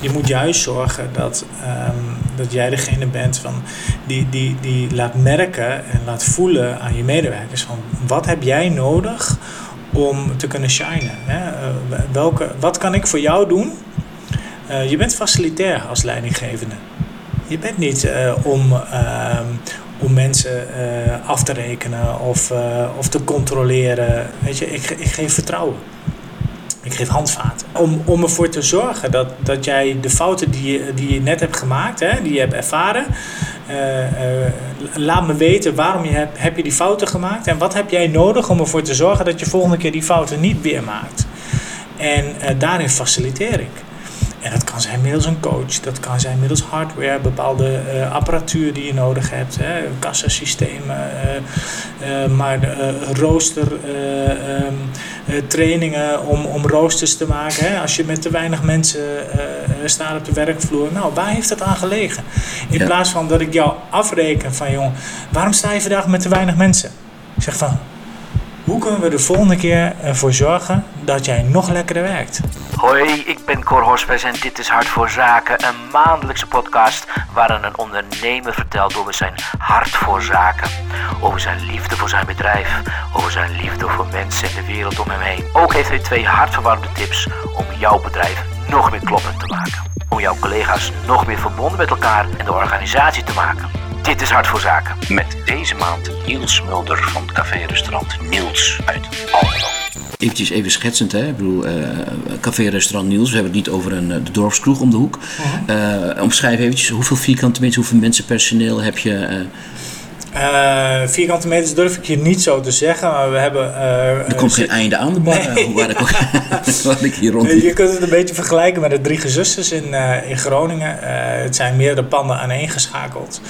Je moet juist zorgen dat, ehm, dat jij degene bent van die, die, die laat merken en laat voelen aan je medewerkers van wat heb jij nodig om te kunnen shinen. Hè? Eh, welke, wat kan ik voor jou doen? Uh, je bent facilitair als leidinggevende. Je bent niet uh, om, uh, om mensen af te rekenen of, of te controleren. Weet je, ik, ik geef vertrouwen. Ik geef handvaten. Om, om ervoor te zorgen dat, dat jij de fouten die je, die je net hebt gemaakt, hè, die je hebt ervaren, laat me weten waarom je heb, heb je die fouten gemaakt en wat heb jij nodig om ervoor te zorgen dat je volgende keer die fouten niet weer maakt. En daarin faciliteer ik. En dat kan zijn middels een coach, dat kan zijn middels hardware, bepaalde uh, apparatuur die je nodig hebt, hè, kassasystemen, uh, uh, maar rooster, um, trainingen om, om roosters te maken. Hè. Als je met te weinig mensen staat op de werkvloer, nou, waar heeft dat aan gelegen? In plaats van dat ik jou afreken van, jongen, waarom sta je vandaag met te weinig mensen? Ik zeg van, hoe kunnen we de volgende keer ervoor zorgen dat jij nog lekkerder werkt? Hoi, ik ben Cor Hospes en dit is Hart voor Zaken, een maandelijkse podcast waarin een ondernemer vertelt over zijn hart voor zaken. Over zijn liefde voor zijn bedrijf, over zijn liefde voor mensen en de wereld om hem heen. Ook heeft hij twee hartverwarmende tips om jouw bedrijf nog meer kloppend te maken. Om jouw collega's nog meer verbonden met elkaar en de organisatie te maken. Dit is Hart voor Zaken. Met deze maand Niels Mulder van café-restaurant Niels uit Almelo. Eventjes even schetsend, hè? ik bedoel, uh, café-restaurant Niels, we hebben het niet over een de dorpskroeg om de hoek. Uh, omschrijf eventjes, hoeveel vierkante meters, hoeveel mensen personeel heb je? Uh, vierkante meters durf ik je niet zo te zeggen, maar we hebben... Uh, er komt geen einde aan de bar, nee. waar, ik, waar ik hier rond... Je kunt het een beetje vergelijken met de Drie Gezusters in, uh, in Groningen. het zijn meerdere panden aaneengeschakeld.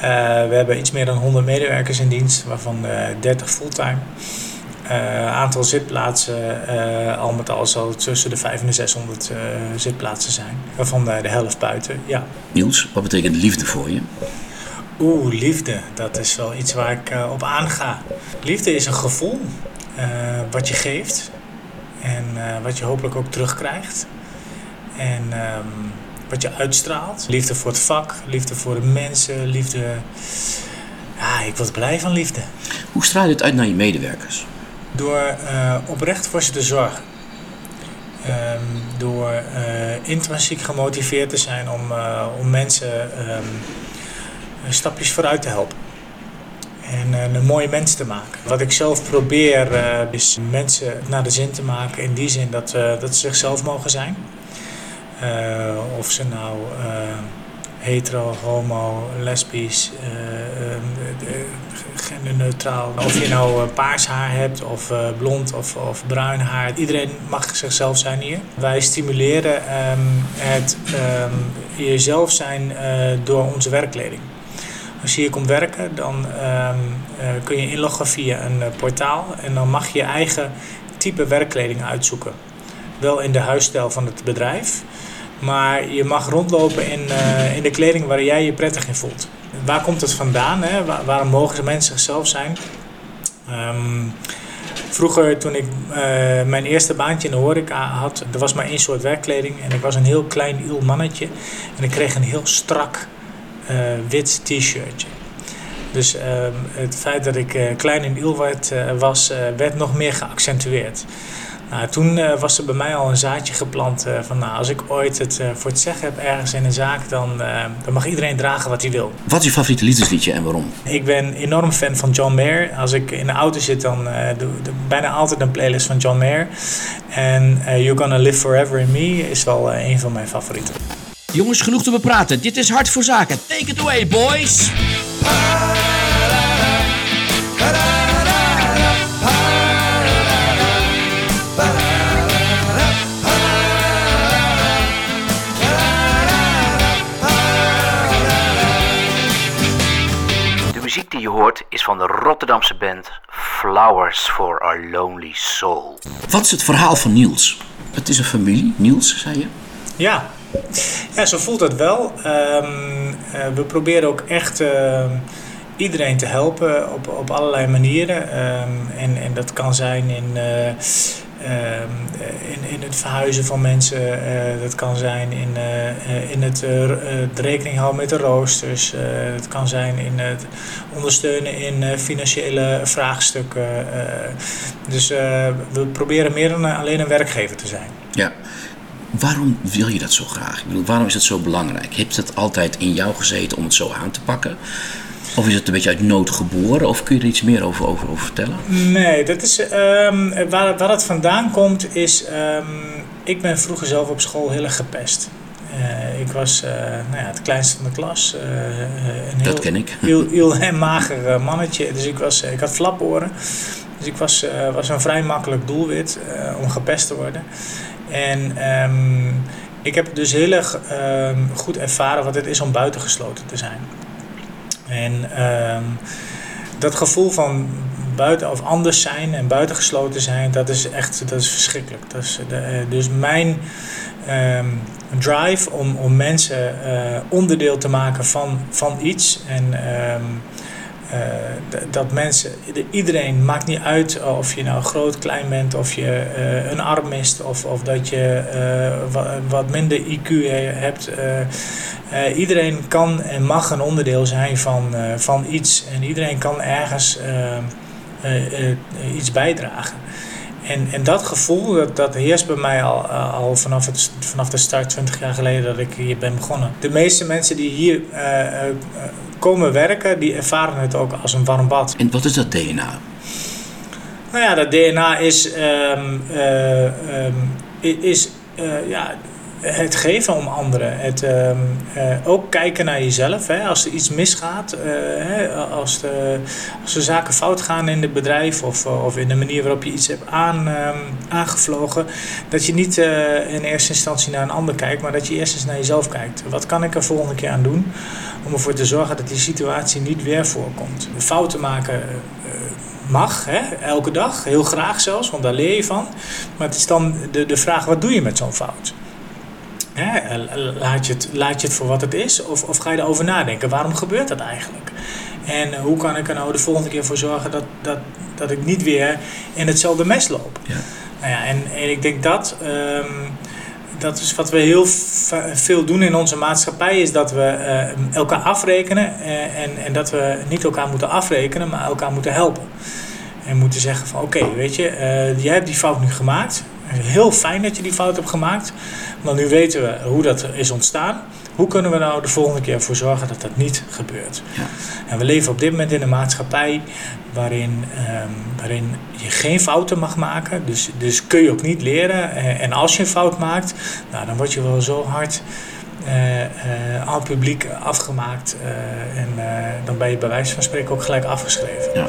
we hebben iets meer dan 100 medewerkers in dienst, waarvan 30 fulltime. aantal zitplaatsen al met al zal tussen de 500 en de 600 zitplaatsen zijn. Waarvan de helft buiten, ja. Niels, wat betekent liefde voor je? Oeh, liefde. Dat is wel iets waar ik uh, op aanga. Liefde is een gevoel uh, wat je geeft en uh, wat je hopelijk ook terugkrijgt. En um, wat je uitstraalt. Liefde voor het vak, liefde voor de mensen, liefde. Ja, ik word blij van liefde. Hoe straal je het uit naar je medewerkers? Door oprecht voor ze te zorgen. Um, door intrinsiek gemotiveerd te zijn om, om mensen. Um, stapjes vooruit te helpen. En een mooie mens te maken. Wat ik zelf probeer uh, is mensen naar de zin te maken in die zin dat, uh, dat ze zichzelf mogen zijn. of ze nou hetero, homo, lesbisch, genderneutraal. Of je nou paars haar hebt of blond of, of bruin haar. Iedereen mag zichzelf zijn hier. Wij stimuleren um, het um, jezelf zijn door onze werkkleding. Hier komt werken, dan um, uh, kun je inloggen via een uh, portaal en dan mag je je eigen type werkkleding uitzoeken. Wel in de huisstijl van het bedrijf, maar je mag rondlopen in, uh, in de kleding waar jij je prettig in voelt. Waar komt het vandaan? Hè? Waar, waarom mogen mensen zichzelf zijn? Um, Vroeger, toen ik mijn eerste baantje in de horeca had, er was maar één soort werkkleding en ik was een heel klein iel mannetje en ik kreeg een heel strak wit t-shirtje. Dus uh, het feit dat ik uh, klein in Ilwart uh, was, werd nog meer geaccentueerd. Nou, toen was er bij mij al een zaadje geplant van nou, als ik ooit het voor het zeggen heb ergens in een zaak, dan, dan mag iedereen dragen wat hij wil. Wat is je favoriete liefdesliedje en waarom? Ik ben enorm fan van John Mayer. Als ik in de auto zit, dan doe ik bijna altijd een playlist van John Mayer. En You're Gonna Live Forever in Me is wel een van mijn favorieten. Jongens, genoeg te bepraten. Dit is Hart voor Zaken. Take it away, boys! De muziek die je hoort is van de Rotterdamse band Flowers for Our Lonely Soul. Wat is het verhaal van Niels? Het is een familie, Niels, zei je? Ja, ja, zo voelt het wel. Um, uh, we proberen ook echt uh, iedereen te helpen op, op allerlei manieren. Um, en, en dat kan zijn in, Ehm, in, in het verhuizen van mensen, uh, dat kan zijn in, in het rekening houden met de roosters, het kan zijn in het ondersteunen in financiële vraagstukken. dus we proberen meer dan alleen een werkgever te zijn. Ja. Waarom wil je dat zo graag? Ik bedoel, waarom is het zo belangrijk? Heeft het altijd in jou gezeten om het zo aan te pakken? Of is het een beetje uit nood geboren? Of kun je er iets meer over, over, over vertellen? Nee, dat is, um, waar, waar het vandaan komt is... Um, ik ben vroeger zelf op school heel erg gepest. Uh, ik was uh, nou ja, het kleinste van de klas. Uh, een dat ken ik. Heel, heel, heel mager mannetje. Dus ik, was, ik had flaporen. Dus ik was, was een vrij makkelijk doelwit om gepest te worden. En um, ik heb dus heel erg goed ervaren wat het is om buitengesloten te zijn. En uh, dat gevoel van buiten of anders zijn en buitengesloten zijn, dat is echt dat is verschrikkelijk. Dat is eh, dus mijn drive om, om mensen uh, onderdeel te maken van, van iets en uh, dat mensen, iedereen maakt niet uit of je nou groot, klein bent, of je uh, een arm mist, of, of dat je wat, wat, minder IQ hebt. iedereen kan en mag een onderdeel zijn van, van iets en iedereen kan ergens iets bijdragen. En, en dat gevoel, dat, dat heerst bij mij al, al vanaf, het, vanaf de start 20 jaar geleden dat ik hier ben begonnen. De meeste mensen die hier komen werken, die ervaren het ook als een warm bad. En wat is dat DNA? Nou ja, dat DNA is, um, uh, um, is uh, ja, het geven om anderen. Het, um, uh, ook kijken naar jezelf. Hè. Als er iets misgaat, hè, als, de, als er zaken fout gaan in het bedrijf of, of in de manier waarop je iets hebt aan, um, aangevlogen, dat je niet in eerste instantie naar een ander kijkt, maar dat je eerst eens naar jezelf kijkt. Wat kan ik er volgende keer aan doen om ervoor te zorgen dat die situatie niet weer voorkomt? Fouten maken mag, hè, elke dag, heel graag zelfs, want daar leer je van. Maar het is dan de, de vraag, wat doe je met zo'n fout? Hè, laat, je het, laat je het voor wat het is of, of ga je erover nadenken? Waarom gebeurt dat eigenlijk? En hoe kan ik er nou de volgende keer voor zorgen dat, dat, dat ik niet weer in hetzelfde mes loop? Ja. Nou ja, en, en ik denk dat, um, dat is wat we heel veel doen in onze maatschappij, is dat we uh, elkaar afrekenen uh, en, en dat we niet elkaar moeten afrekenen, maar elkaar moeten helpen. En moeten zeggen van oké, weet je, uh, jij hebt die fout nu gemaakt. Heel fijn dat je die fout hebt gemaakt. Maar nu weten we hoe dat is ontstaan. Hoe kunnen we nou de volgende keer ervoor zorgen dat dat niet gebeurt? Ja. En we leven op dit moment in een maatschappij waarin, um, waarin je geen fouten mag maken. Dus, dus kun je ook niet leren. Eh, en als je een fout maakt, nou, dan word je wel zo hard uh, uh, aan het publiek afgemaakt. Uh, en dan ben je bij wijze van spreken ook gelijk afgeschreven. Ja.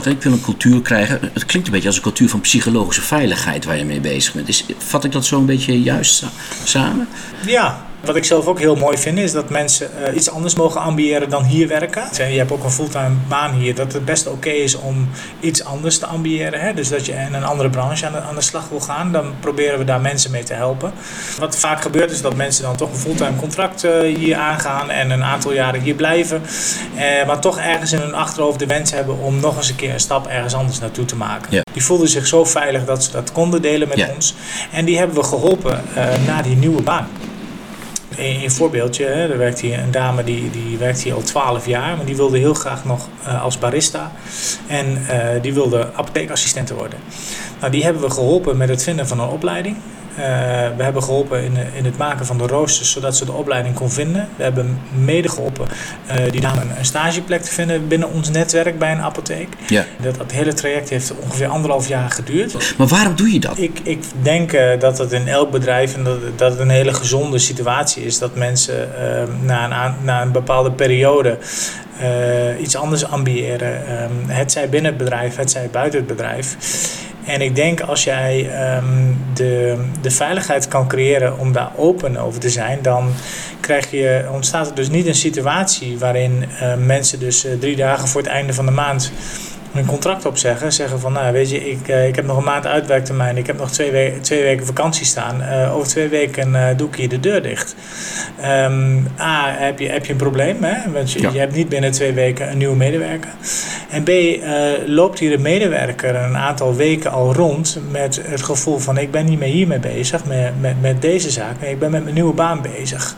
Ik wil een cultuur krijgen. Het klinkt een beetje als een cultuur van psychologische veiligheid waar je mee bezig bent. Is, vat ik dat zo een beetje juist samen? Ja, wat ik zelf ook heel mooi vind is dat mensen uh, iets anders mogen ambiëren dan hier werken. Je hebt ook een fulltime baan hier, dat het best oké is om iets anders te ambiëren. Hè? Dus dat je in een andere branche aan de, aan de slag wil gaan, dan proberen we daar mensen mee te helpen. Wat vaak gebeurt is dat mensen dan toch een fulltime contract uh, hier aangaan en een aantal jaren hier blijven. Uh, maar toch ergens in hun achterhoofd de wens hebben om nog eens een keer een stap ergens anders naartoe te maken. Die voelden zich zo veilig dat ze dat konden delen met ons. En die hebben we geholpen naar die nieuwe baan. Een, voorbeeldje, hè, er werkt hier een dame die, die werkt hier al 12 jaar, maar die wilde heel graag nog uh, als barista en uh, die wilde apotheekassistente worden. Nou, die hebben we geholpen met het vinden van een opleiding. Uh, we hebben geholpen in, in het maken van de roosters, zodat ze de opleiding kon vinden. We hebben mede geholpen uh, die dame een stageplek te vinden binnen ons netwerk bij een apotheek. Ja. Dat, dat hele traject heeft ongeveer anderhalf jaar geduurd. Maar waarom doe je dat? Ik, ik denk uh, dat het in elk bedrijf en dat, dat het een hele gezonde situatie is dat mensen na, een, na een bepaalde periode uh, iets anders ambiëren. Um, het zij binnen het bedrijf, het zij buiten het bedrijf. En ik denk als jij ehm, de, de veiligheid kan creëren om daar open over te zijn, dan krijg je, ontstaat er dus niet een situatie waarin uh, mensen dus uh, drie dagen voor het einde van de maand hun contract opzeggen. Zeggen van, nou weet je, ik, uh, ik heb nog een maand uitwerktermijn. Ik heb nog twee, we twee weken vakantie staan. Uh, over twee weken uh, doe ik hier de deur dicht. Um, A, heb je, heb je een probleem. Hè? Want je, ja. je hebt niet binnen twee weken een nieuwe medewerker. En B, loopt hier een medewerker een aantal weken al rond met het gevoel van... ik ben niet meer hiermee bezig, met, met, met deze zaak. Nee, ik ben met mijn nieuwe baan bezig.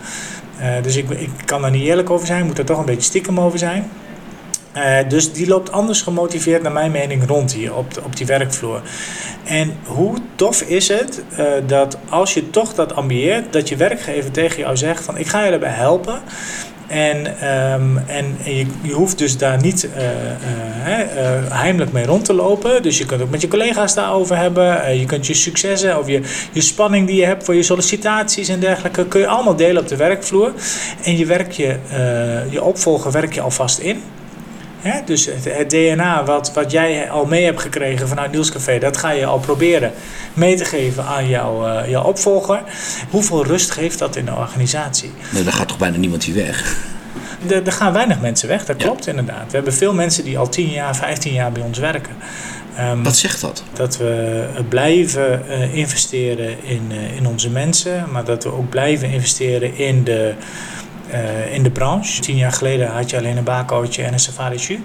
dus ik, ik kan daar niet eerlijk over zijn. moet er toch een beetje stiekem over zijn. Uh, dus die loopt anders gemotiveerd, naar mijn mening, rond hier op, op die werkvloer. En hoe tof is het uh, dat als je toch dat ambieert, dat je werkgever tegen jou zegt van ik ga je erbij helpen. En, um, en je, je, hoeft dus daar niet uh, heimelijk mee rond te lopen. Dus je kunt ook met je collega's daarover hebben. je kunt je successen of je, je spanning die je hebt voor je sollicitaties en dergelijke, kun je allemaal delen op de werkvloer. En je, werk je, je opvolger werk je alvast in. Hè? Dus het, het, DNA wat, wat jij al mee hebt gekregen vanuit Nielscafé, dat ga je al proberen mee te geven aan jouw, uh, jouw opvolger. Hoeveel rust geeft dat in de organisatie? Nee, er gaat toch bijna niemand hier weg? Er, gaan weinig mensen weg, dat klopt inderdaad. We hebben veel mensen die al 10 jaar, 15 jaar bij ons werken. Um, Wat zegt dat? Dat we blijven uh, investeren in, uh, in onze mensen, maar dat we ook blijven investeren in de in de branche. Tien jaar geleden had je alleen een bakootje en een safari jus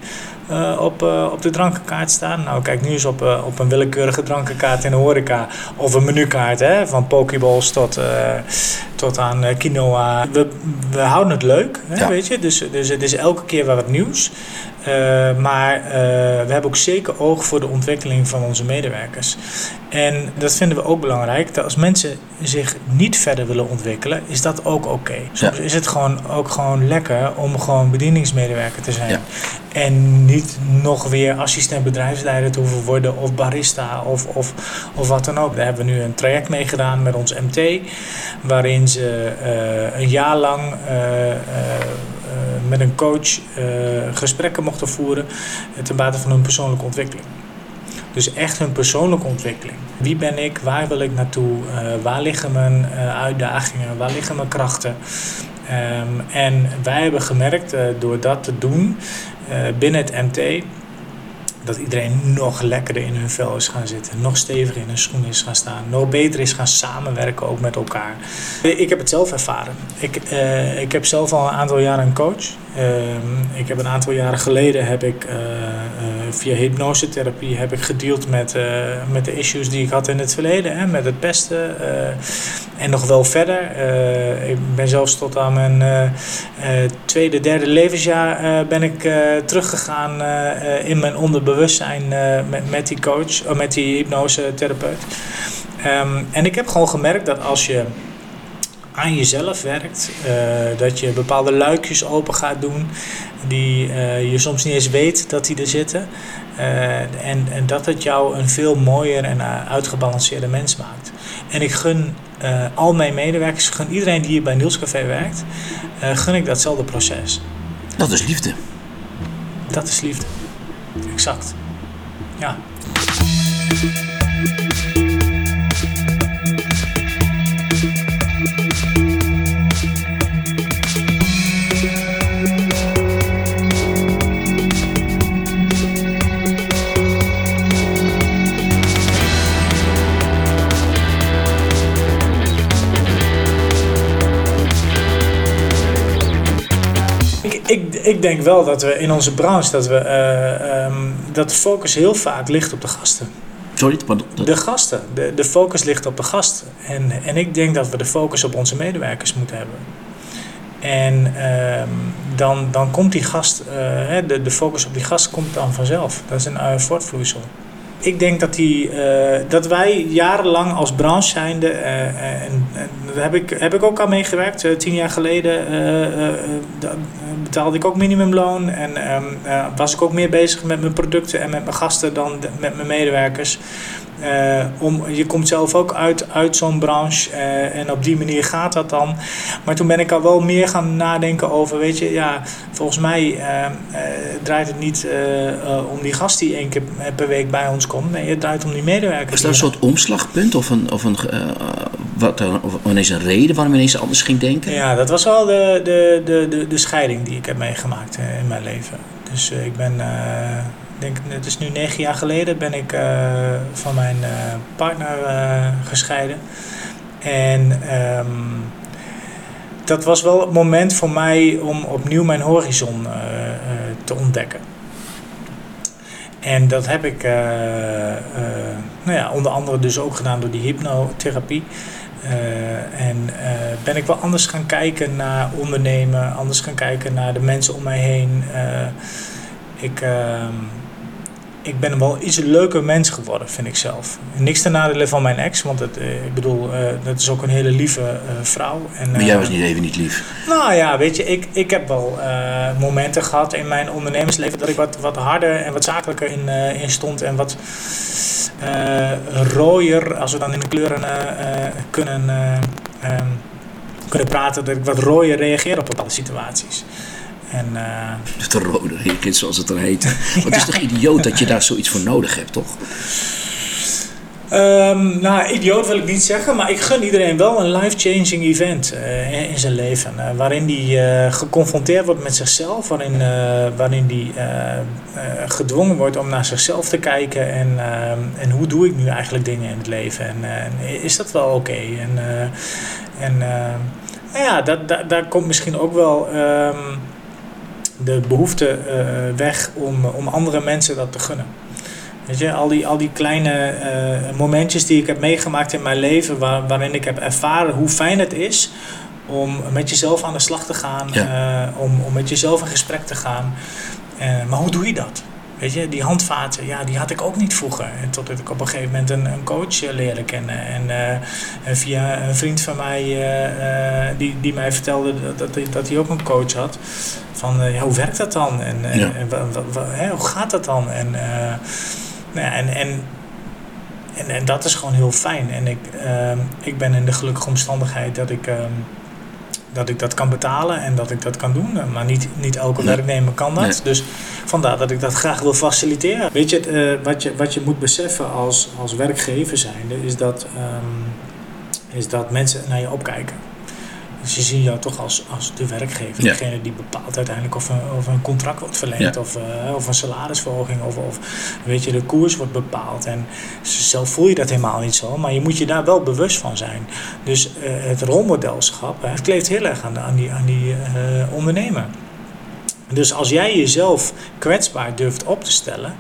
uh, op, uh, op de drankenkaart staan. Nou, kijk nu eens op, op een willekeurige drankenkaart in de horeca. Of een menukaart, hè, van pokeballs tot, tot aan quinoa. We, we houden het leuk, hè, ja. weet je. Dus, dus het is elke keer wat nieuws. Uh, maar uh, we hebben ook zeker oog voor de ontwikkeling van onze medewerkers. En dat vinden we ook belangrijk. Dat als mensen zich niet verder willen ontwikkelen, is dat ook oké. Okay. Soms ja. is het gewoon ook gewoon lekker om gewoon bedieningsmedewerker te zijn. Ja. En niet nog weer assistent bedrijfsleider te hoeven worden of barista of, of, of wat dan ook. Daar hebben we nu een traject mee gedaan met ons MT. Waarin ze uh, een jaar lang met een coach uh, gesprekken mochten voeren ten bate van hun persoonlijke ontwikkeling. Dus echt hun persoonlijke ontwikkeling. Wie ben ik? Waar wil ik naartoe? Waar liggen mijn uitdagingen? Waar liggen mijn krachten? Um, en wij hebben gemerkt door dat te doen binnen het MT dat iedereen nog lekkerder in hun vel is gaan zitten, nog steviger in hun schoen is gaan staan, nog beter is gaan samenwerken ook met elkaar. Ik heb het zelf ervaren. Ik, uh, ik heb zelf al een aantal jaren een coach. Uh, ik heb een aantal jaren geleden heb ik uh, via hypnosetherapie heb ik gedeeld met, met de issues die ik had in het verleden, hè, met het pesten en nog wel verder. ik ben zelfs tot aan mijn tweede, derde levensjaar ben ik teruggegaan in mijn onderbewustzijn met, met die coach, met die hypnosetherapeut. Um, en ik heb gewoon gemerkt dat als je aan jezelf werkt. Uh, dat je bepaalde luikjes open gaat doen die uh, je soms niet eens weet dat die er zitten. Uh, en, en dat het jou een veel mooier en uitgebalanceerde mens maakt. En ik gun al mijn medewerkers, gun iedereen die hier bij Niels Café werkt, gun ik datzelfde proces. Dat is liefde. Dat is liefde. Exact. Ja. Ik, denk wel dat we in onze branche dat we uh, um, dat de focus heel vaak ligt op de gasten. Sorry, pardon. De gasten. De, de focus ligt op de gasten. En, en ik denk dat we de focus op onze medewerkers moeten hebben. En uh, dan, dan komt die gast, uh, de, de focus op die gast komt dan vanzelf. Dat is een uh, voortvloeisel ik denk dat, die, uh, dat wij jarenlang als branche zijnde, uh, en, en daar heb ik, heb ik ook aan meegewerkt. Uh, tien jaar geleden betaalde ik ook minimumloon en um, was ik ook meer bezig met mijn producten en met mijn gasten dan met mijn medewerkers. Eh, om, je komt zelf ook uit, uit zo'n branche eh, en op die manier gaat dat dan. Maar toen ben ik al wel meer gaan nadenken over, weet je, ja, volgens mij eh, draait het niet om die gast die één keer per week bij ons komt. Nee, het draait om die medewerkers. Was dat een soort omslagpunt of een, of een, wat, of ineens een reden waarom je ineens anders ging denken? Ja, dat was wel de, de, de, de, de scheiding die ik heb meegemaakt in mijn leven. Dus ik ben denk, het is nu negen jaar geleden, ben ik uh, van mijn uh, partner uh, gescheiden. En um, dat was wel het moment voor mij om opnieuw mijn horizon te ontdekken. En dat heb ik nou ja, onder andere dus ook gedaan door die hypnotherapie. en ben ik wel anders gaan kijken naar ondernemen, anders gaan kijken naar de mensen om mij heen. ik, ehm, ik ben wel iets leuker mens geworden, vind ik zelf. Niks ten nadele van mijn ex, want het, eh, ik bedoel, uh, dat is ook een hele lieve uh, vrouw. En, maar jij was niet even niet lief? Nou ja, weet je, ik, ik heb wel momenten gehad in mijn ondernemersleven dat ik wat, wat harder en wat zakelijker in, in stond en wat rooier, als we dan in de kleuren kunnen, ehm, kunnen praten, dat ik wat rooier reageer op bepaalde situaties. En, uh... De rode rekens, zoals het dan heet. Want het is toch idioot dat je daar zoiets voor nodig hebt, toch? Um, nou, idioot wil ik niet zeggen, maar ik gun iedereen wel een life-changing event uh, in zijn leven. Uh, waarin die uh, geconfronteerd wordt met zichzelf, waarin, waarin die gedwongen wordt om naar zichzelf te kijken en, ehm, en hoe doe ik nu eigenlijk dingen in het leven en, is dat wel oké? En, en nou ja, dat, dat, daar komt misschien ook wel. Um, de behoefte uh, weg om, om andere mensen dat te gunnen. Weet je, al die, al die kleine uh, momentjes die ik heb meegemaakt in mijn leven, waar, waarin ik heb ervaren hoe fijn het is om met jezelf aan de slag te gaan, ja. uh, om, om met jezelf in gesprek te gaan. maar hoe doe je dat? Weet je, die handvaten, ja, die had ik ook niet vroeger. En totdat ik op een gegeven moment een, een coach uh, leerde kennen. En, uh, en, via een vriend van mij, uh, die, die mij vertelde dat, dat, dat hij ook een coach had. Van, hoe werkt dat dan? En, ja. en hè, hoe gaat dat dan? En, nou ja, en, en, en, en, dat is gewoon heel fijn. En ik, ik ben in de gelukkige omstandigheid dat ik dat ik dat kan betalen en dat ik dat kan doen. Maar niet, niet elke werknemer kan dat. Dus vandaar dat ik dat graag wil faciliteren. Weet je, uh, wat, je wat je moet beseffen als, als werkgever zijnde, is dat, um, is dat mensen naar je opkijken. Ze zien jou toch als, als de werkgever, ja. degene die bepaalt uiteindelijk of een, of een contract wordt verlengd, of, uh, of een salarisverhoging, of, of weet je, de koers wordt bepaald. En zelf voel je dat helemaal niet zo, maar je moet je daar wel bewust van zijn. Dus uh, het rolmodelschap, het kleeft heel erg aan, de, aan die, aan die uh, ondernemer. Dus als jij jezelf kwetsbaar durft op te stellen,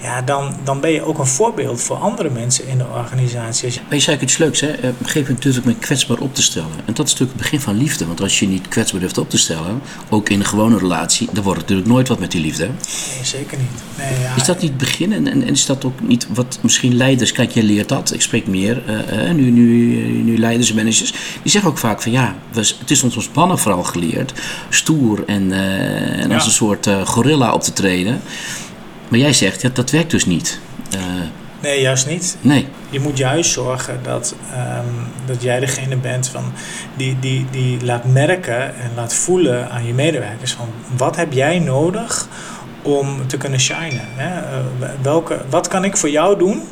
ja, dan, dan ben je ook een voorbeeld voor andere mensen in de organisatie. Maar je zei iets leuks, hè? Op een gegeven moment durf ik me kwetsbaar op te stellen. En dat is natuurlijk het begin van liefde. Want als je niet kwetsbaar durft op te stellen, ook in een gewone relatie, dan wordt het natuurlijk nooit wat met die liefde. Nee, zeker niet. Nee, ja. Is dat niet het begin? En, en, is dat ook niet wat misschien leiders, kijk, jij leert dat, ik spreek meer, uh, nu, nu, nu leiders en managers, die zeggen ook vaak van ja, het is ons als mannen vooral geleerd, stoer en, uh, en als een soort uh, gorilla op te treden. Maar jij zegt, ja, dat werkt dus niet. Uh, nee, juist niet. Nee. Je moet juist zorgen dat, um, dat jij degene bent van die, die, die laat merken en laat voelen aan je medewerkers van wat heb jij nodig om te kunnen shinen. Hè? Uh, welke, wat kan ik voor jou doen?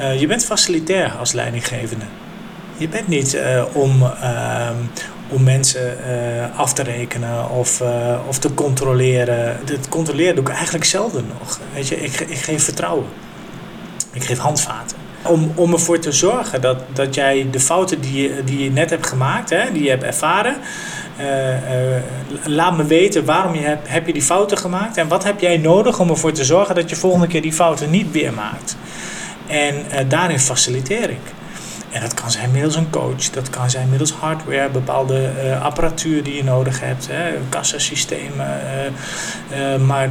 Uh, je bent facilitair als leidinggevende. Je bent niet uh, om, uh, om mensen uh, af te rekenen of, of te controleren. Het controleren doe ik eigenlijk zelden nog. Weet je, ik, ik geef vertrouwen. Ik geef handvaten. Om, om ervoor te zorgen dat, dat jij de fouten die je, die je net hebt gemaakt, hè, die je hebt ervaren, laat me weten waarom je heb, heb je die fouten gemaakt en wat heb jij nodig om ervoor te zorgen dat je volgende keer die fouten niet weer maakt. En daarin faciliteer ik. En dat kan zijn middels een coach, dat kan zijn middels hardware, bepaalde uh, apparatuur die je nodig hebt, hè, kassasystemen, uh, uh, maar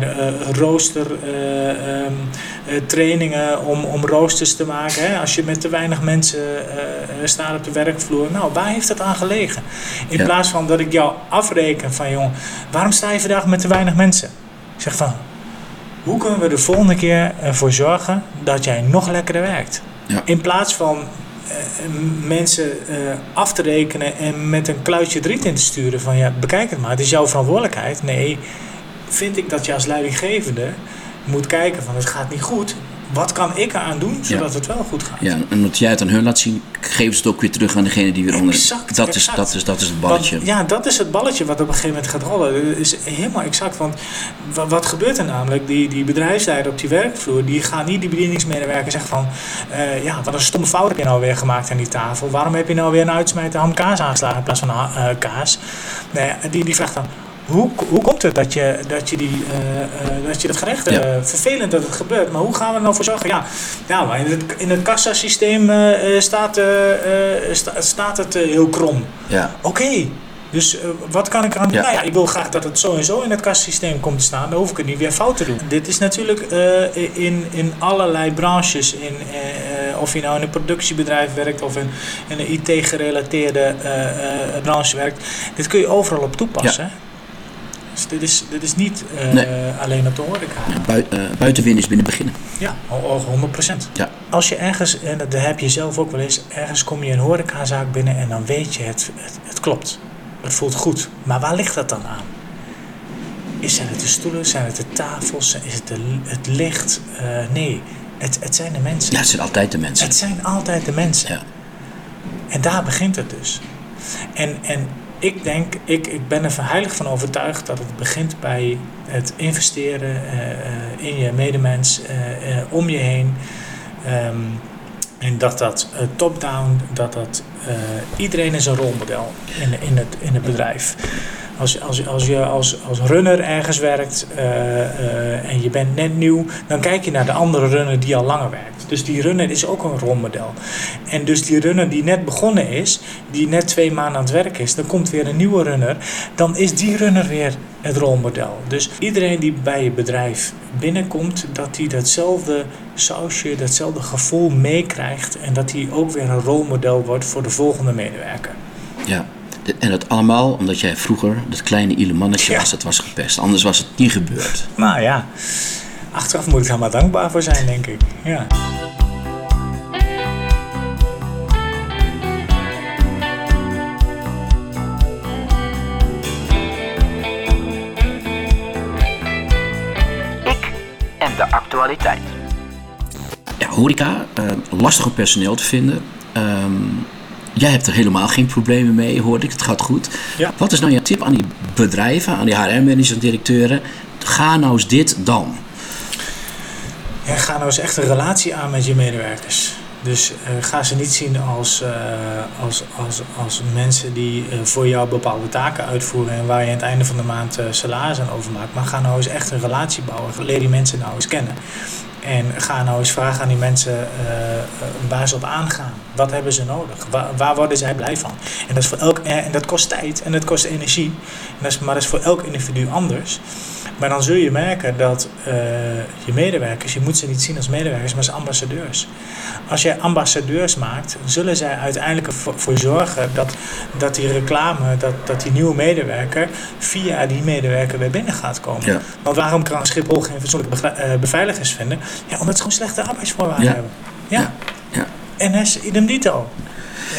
rooster, um, trainingen om, om roosters te maken. Hè. Als je met te weinig mensen staat op de werkvloer, nou, waar heeft dat aan gelegen? In ja. plaats van dat ik jou afreken van, jongen, waarom sta je vandaag met te weinig mensen? Ik zeg van, hoe kunnen we de volgende keer ervoor zorgen dat jij nog lekkerder werkt? Ja. In plaats van eh, mensen eh, af te rekenen en met een kluitje driet in te sturen van ja, bekijk het maar, het is jouw verantwoordelijkheid. Nee, vind ik dat je als leidinggevende moet kijken van het gaat niet goed. Wat kan ik eraan doen zodat het wel goed gaat? Ja, en wat jij het aan hun laat zien, geven ze het ook weer terug aan degene die weer onder. Exact, dat, Is, dat, is, dat is het balletje. Want, ja, dat is het balletje wat op een gegeven moment gaat rollen. Dat is helemaal exact. Want wa- wat gebeurt er namelijk? Die, die bedrijfsleider op die werkvloer, die gaan niet die bedieningsmedewerker zeggen van... eh, ja, wat een stomme fout heb je nou weer gemaakt aan die tafel. Waarom heb je nou weer een uitsmijter ham kaas aangeslagen in plaats van eh, kaas? Nee, die, die vraagt dan... Hoe, hoe komt het dat je dat, je die, eh, eh, dat, je dat gerecht... eh, Ja. vervelend dat het gebeurt, maar hoe gaan we er nou voor zorgen? Ja, ja maar in het, in het kassasysteem staat, sta- staat het heel krom. Ja. Oké, dus wat kan ik eraan doen? Ja. Nou ja, ik wil graag dat het zo en zo in het kassysteem komt te staan. Dan hoef ik het niet weer fout te doen. Dit is natuurlijk in, in allerlei branches. In, of je nou in een productiebedrijf werkt of in, in een IT-gerelateerde branche werkt. Dit kun je overal op toepassen. hè? Dus dit is, dit is niet eh, Nee. alleen op de horeca. Bui, eh, is binnen beginnen. Ja, o- o- 100%. Ja. Als je ergens, en dat heb je zelf ook wel eens, ergens kom je een horecazaak binnen en dan weet je het, het, het klopt. Het voelt goed. Maar waar ligt dat dan aan? Is, zijn het de stoelen? Zijn het de tafels? Is het de, het licht? Eh, nee, het, het zijn de mensen. Ja, het zijn altijd de mensen. Het zijn altijd de mensen. Ja. En daar begint het dus. En, en ik denk, ik, ik ben er heilig van overtuigd dat het begint bij het investeren eh, eh, in je medemens, eh, om je heen. Ehm, en dat dat top-down, dat dat iedereen is een rolmodel in, in, het, in het bedrijf. Als, als, als je als, als runner ergens werkt eh, eh, en je bent net nieuw, dan kijk je naar de andere runner die al langer werkt. Dus die runner is ook een rolmodel. En dus die runner die net begonnen is, die net twee maanden aan het werk is, dan komt weer een nieuwe runner, dan is die runner weer het rolmodel. Dus iedereen die bij je bedrijf binnenkomt, dat hij datzelfde sausje, datzelfde gevoel meekrijgt en dat hij ook weer een rolmodel wordt voor de volgende medewerker. Ja. En dat allemaal omdat jij vroeger dat kleine ile mannetje Ja. was dat was gepest. Anders was het niet gebeurd. Nou ja, achteraf moet ik daar maar dankbaar voor zijn, denk ik. Ja. Ik en de actualiteit. Ja, horeca, eh, lastig om personeel te vinden. Ehm, jij hebt er helemaal geen problemen mee, hoorde ik. Het gaat goed. Ja. Wat is nou jouw tip aan die bedrijven, aan die HR-managers en directeuren? Ga nou eens dit dan. Ja, ga nou eens echt een relatie aan met je medewerkers. Dus eh, ga ze niet zien als, eh, als, als, als mensen die eh, voor jou bepaalde taken uitvoeren en waar je aan het einde van de maand salaris aan overmaakt. Maar ga nou eens echt een relatie bouwen. Leer die mensen nou eens kennen. En ga nou eens vragen aan die mensen eh, eh, waar ze op aangaan. Wat hebben ze nodig? Waar, worden zij blij van? En dat, is voor elk, en dat kost tijd en dat kost energie. En dat is, maar dat is voor elk individu anders. Maar dan zul je merken dat eh, je medewerkers, je moet ze niet zien als medewerkers, maar als ambassadeurs. Als jij ambassadeurs maakt, zullen zij uiteindelijk ervoor voor zorgen dat, dat die reclame, dat, dat die nieuwe medewerker via die medewerker weer binnen gaat komen. Ja. Want waarom kan Schiphol geen fatsoenlijke eh, beveiligers vinden? Ja, omdat ze gewoon slechte arbeidsvoorwaarden Ja. hebben. Ja. Ja. NS, idem dito.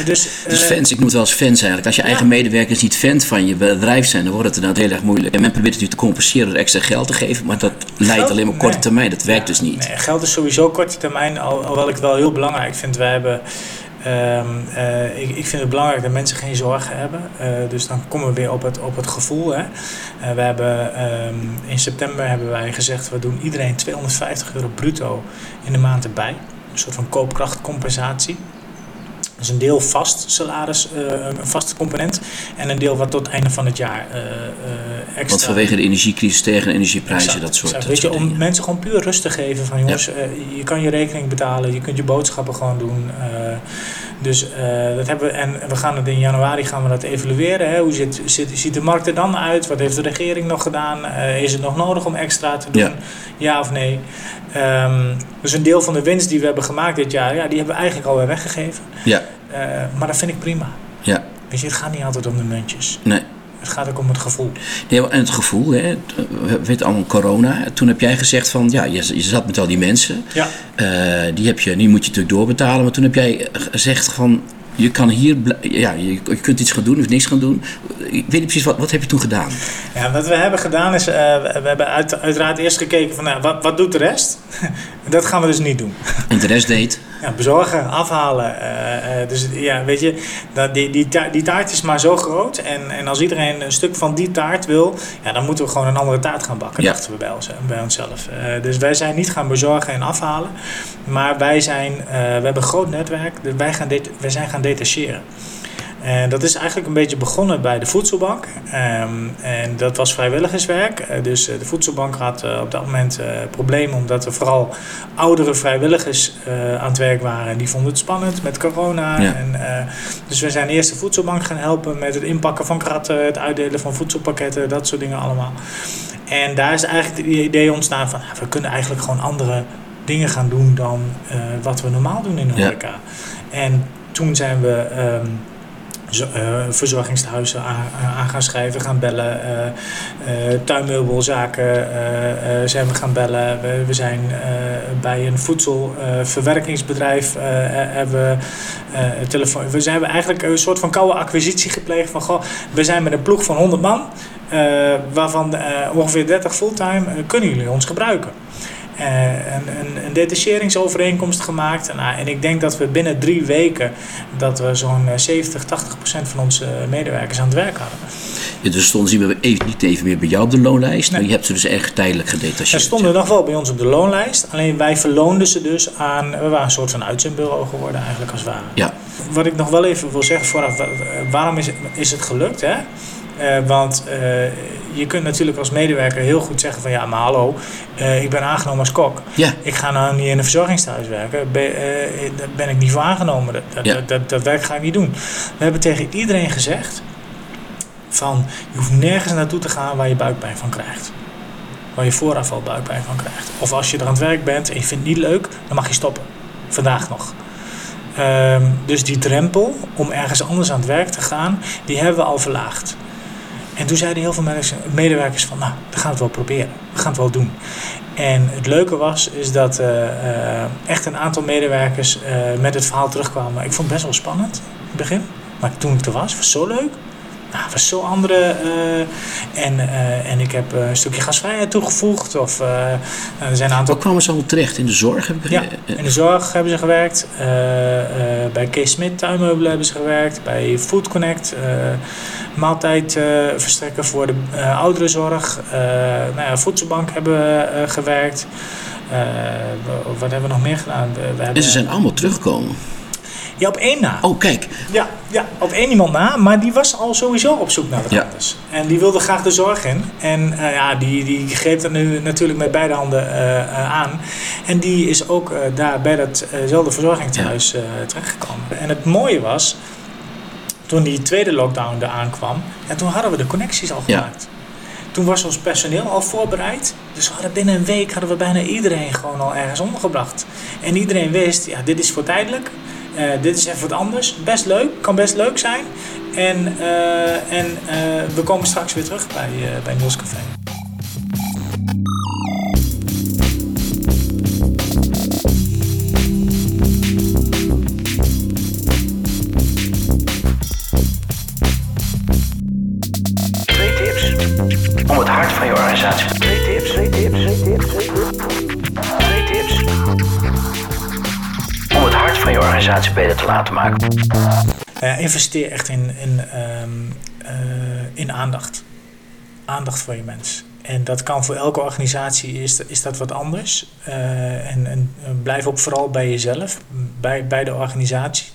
Dus, Dus eh, fans, ik noem het wel eens fans eigenlijk. Als je eigen medewerkers niet fan van je bedrijf zijn, dan wordt het inderdaad heel erg moeilijk. En men probeert het nu te compenseren door extra geld te geven, maar dat leidt Geld? alleen maar op korte Nee. termijn. Dat werkt Ja, dus niet. Nee, geld is sowieso korte termijn, al, alhoewel ik het wel heel belangrijk vind. Wij hebben, ehm, eh, ik, ik vind het belangrijk dat mensen geen zorgen hebben. Eh, dus dan komen we weer op het, op het gevoel. Hè. We hebben, ehm, in september hebben wij gezegd, we doen iedereen 250 euro bruto in de maand erbij. Een soort van koopkrachtcompensatie. Dus een deel vast salaris, eh, een vaste component. En een deel wat tot het einde van het jaar eh, eh, extra. Want vanwege de energiecrisis, stijgende energieprijzen, Exact, dat soort, exact. dat Weet je, om mensen gewoon puur rust te geven van jongens, je kan je rekening betalen, je kunt je boodschappen gewoon doen. Dus eh, dat hebben we, en we gaan het in januari gaan we dat evalueren. Hè. Hoe zit, zit, ziet de markt er dan uit? Wat heeft de regering nog gedaan? Eh, is het nog nodig om extra te doen? Ja. Ja, of nee? Ehm, dus een deel van de winst die we hebben gemaakt dit jaar, ja, die hebben we eigenlijk alweer weggegeven. Ja, Eh, maar dat vind ik prima. ja, Weet je, het gaat niet altijd om de muntjes. nee. Het gaat ook om het gevoel. Nee, en het gevoel, hè, we weten allemaal corona. Toen heb jij gezegd van, ja, je, je zat met al die mensen. Ja. Eh, die, heb je, die moet je natuurlijk doorbetalen. Maar toen heb jij gezegd van, je kan hier, ja, je, je, kunt iets gaan doen of niks gaan doen. Ik weet niet precies, wat, wat heb je toen gedaan? Ja, wat we hebben gedaan is, uh, we hebben uit, uiteraard eerst gekeken van, nou, wat, wat doet de rest? dat gaan we dus niet doen. En de rest deed? Ja, bezorgen, afhalen. Uh, uh, dus ja, weet je, dat die, die, taart, die taart is maar zo groot. En, en als iedereen een stuk van die taart wil, ja, dan moeten we gewoon een andere taart gaan bakken, ja. dachten we bij, ons, bij onszelf. dus wij zijn niet gaan bezorgen en afhalen. Maar wij zijn, we hebben een groot netwerk, dus wij, gaan dit, wij zijn gaan detacheren. En dat is eigenlijk een beetje begonnen bij de voedselbank. Um, en dat was vrijwilligerswerk. Uh, dus de voedselbank had uh, op dat moment uh, problemen omdat er vooral oudere vrijwilligers aan het werk waren. En die vonden het spannend met corona. Ja. En, dus we zijn eerst de voedselbank gaan helpen met het inpakken van kratten, het uitdelen van voedselpakketten, dat soort dingen allemaal. En daar is eigenlijk het idee ontstaan van we kunnen eigenlijk gewoon andere dingen gaan doen dan wat we normaal doen in de horeca. Ja. En toen zijn we. Um, uh, verzorgingstehuizen aan, aan, gaan schrijven, gaan bellen. Uh, tuinmeubelzaken zijn we gaan bellen. We, we zijn bij een voedselverwerkingsbedrijf hebben telefoon. We zijn eigenlijk een soort van koude acquisitie gepleegd van goh, we zijn met een ploeg van 100 man, waarvan ongeveer 30 fulltime kunnen jullie ons gebruiken. Uh, een, een, een, detacheringsovereenkomst gemaakt. Nou, en ik denk dat we binnen drie weken dat we zo'n 70, 80 procent van onze medewerkers aan het werk hadden. Ja, dus stonden ze even, niet even meer bij jou op de loonlijst, nee. maar je hebt ze dus echt tijdelijk gedetacheerd. Ze stonden nog wel bij ons op de loonlijst, alleen wij verloonden ze dus aan, we waren een soort van uitzendbureau geworden eigenlijk als het ware. Ja. Wat ik nog wel even wil zeggen vooraf, waarom is het, is het gelukt? Hè? Uh, want uh, je kunt natuurlijk als medewerker heel goed zeggen van ja, maar hallo, uh, ik ben aangenomen als kok. Ja. Ik ga nou niet in een verzorgingstehuis werken. Ben, daar ben ik niet voor aangenomen. Dat, dat, dat, dat, dat werk ga ik niet doen. We hebben tegen iedereen gezegd van je hoeft nergens naartoe te gaan waar je buikpijn van krijgt. Waar je voorafval buikpijn van krijgt. Of als je er aan het werk bent en je vindt het niet leuk, dan mag je stoppen. Vandaag nog. Um, dus die drempel om ergens anders aan het werk te gaan, die hebben we al verlaagd. En toen zeiden heel veel medewerkers van, nou, we gaan het wel proberen. We gaan het wel doen. En het leuke was, is dat uh, uh, echt een aantal medewerkers uh, met het verhaal terugkwamen. Ik vond het best wel spannend in het begin. Maar toen ik er was, was het zo leuk. Nou, was zo andere. Uh, en, uh, en ik heb een stukje gasvrijheid toegevoegd. Of, er zijn een aantal... Waar kwamen ze allemaal terecht? In de zorg? Heb ik... Ja, in de zorg hebben ze gewerkt. bij Kees Smit tuinmeubelen hebben ze gewerkt. Bij Food Connect. maaltijd verstrekken voor de ouderenzorg. nou ja, voedselbank hebben we gewerkt. wat hebben we nog meer gedaan? We, we hebben... En ze zijn allemaal teruggekomen. Ja, op één na. Oh, kijk. Ja, ja, op één iemand na, maar die was al sowieso op zoek naar wat ja. anders. En die wilde graag de zorg in. En uh, ja, die, die greep er nu natuurlijk met beide handen uh, uh, aan. En die is ook daar bij datzelfde verzorgingshuis terechtgekomen. En het mooie was, toen die tweede lockdown eraan kwam, en toen hadden we de connecties al gemaakt. Ja. Toen was ons personeel al voorbereid. Dus we hadden binnen een week hadden we bijna iedereen gewoon al ergens ondergebracht. En iedereen wist, ja, dit is voor tijdelijk. Uh, dit is even wat anders. Best leuk, kan best leuk zijn. En, uh, en uh, we komen straks weer terug bij, bij Niels Café. Te laten maken. Uh, investeer echt in, in, um, uh, in aandacht. Aandacht voor je mens. En dat kan voor elke organisatie is, is dat wat anders. Uh, en, en blijf ook vooral bij jezelf, bij, bij de organisatie.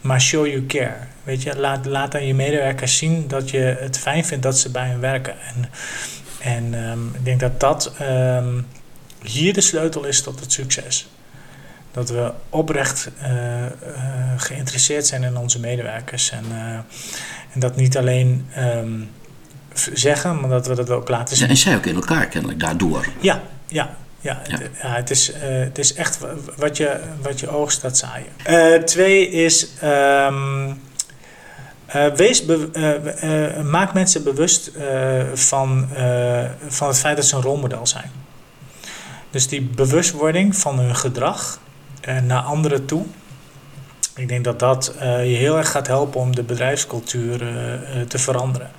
Maar show you care. Weet je, laat, laat aan je medewerkers zien dat je het fijn vindt dat ze bij hen werken. En, en um, ik denk dat dat um, hier de sleutel is tot het succes dat we oprecht uh, uh, geïnteresseerd zijn in onze medewerkers. En, uh, en dat niet alleen um, zeggen, maar dat we dat ook laten zien. Ja, en zij ook in elkaar kennelijk daardoor. Ja, ja. Ja, ja. Het, ja, het, is, het is echt wat je, wat je oogst, dat zaaien. twee is... Um, Uh, wees maak mensen bewust van, van het feit dat ze een rolmodel zijn. Dus die bewustwording van hun gedrag naar anderen toe. Ik denk dat dat je heel erg gaat helpen om de bedrijfscultuur te veranderen.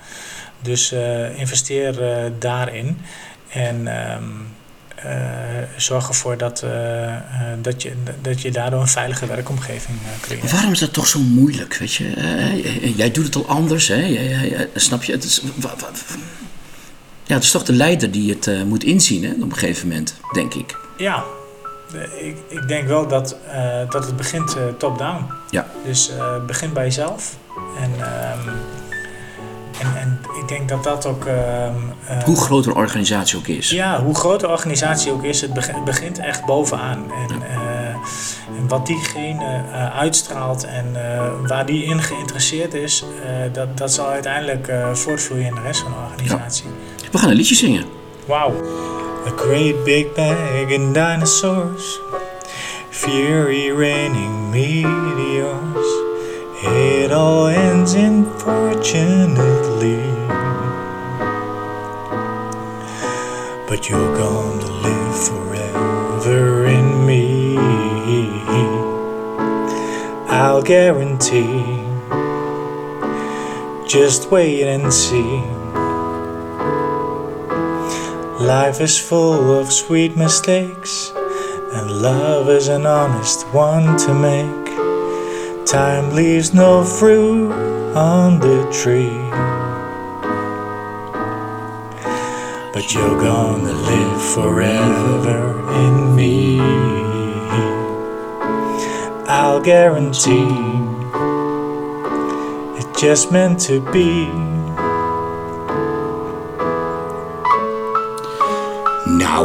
Dus investeer daarin. En ehm, zorg ervoor dat, dat, je, dat je daardoor een veilige werkomgeving creëert. Waarom is dat toch zo moeilijk? Weet je? jij doet het al anders, hè? Jij, snap je? Het is, ja, het is toch de leider die het moet inzien hè? op een gegeven moment, denk ik. Ja, ik, ik denk wel dat, dat het begint top-down. Ja. Dus begin bij jezelf. En. Ehm, en, en ik denk dat dat ook. Ehm, hoe groot een organisatie ook is. Ja, hoe groot de organisatie ook is, het begint echt bovenaan. En, eh, en wat diegene uitstraalt en waar die in geïnteresseerd is, dat, dat zal uiteindelijk voortvloeien in de rest van de organisatie. Ja. We gaan een liedje zingen. Wauw. A great big bag and dinosaurs, fury raining meteors. It all ends unfortunately. But you're gonna live forever in me. I'll guarantee. Just wait and see. Life is full of sweet mistakes, and love is an honest one to make. Time leaves no fruit on the tree. But you're gonna live forever in me. I'll guarantee it's just meant to be.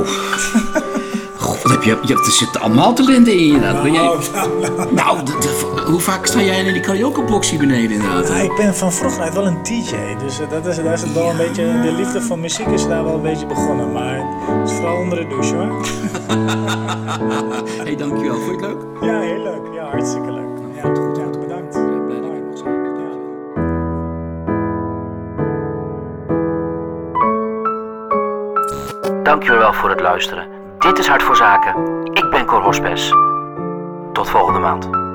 Now. heb je, je, er zitten allemaal talenten in inderdaad. Ben jij, nou, nou, nou hoe vaak sta jij in die karaokebox hier beneden inderdaad? Ja, ik ben van vroeger uit wel een DJ. Dus uh, dat is, daar is het wel een beetje, de liefde van muziek is daar wel een beetje begonnen. Maar het is vooral onder de douche hoor. hey, dankjewel. Vond je het leuk? Ja, heel leuk. Ja, hartstikke leuk. Dankjewel voor het luisteren. Dit is Hart voor Zaken. Ik ben Cor Hospes. Tot volgende maand.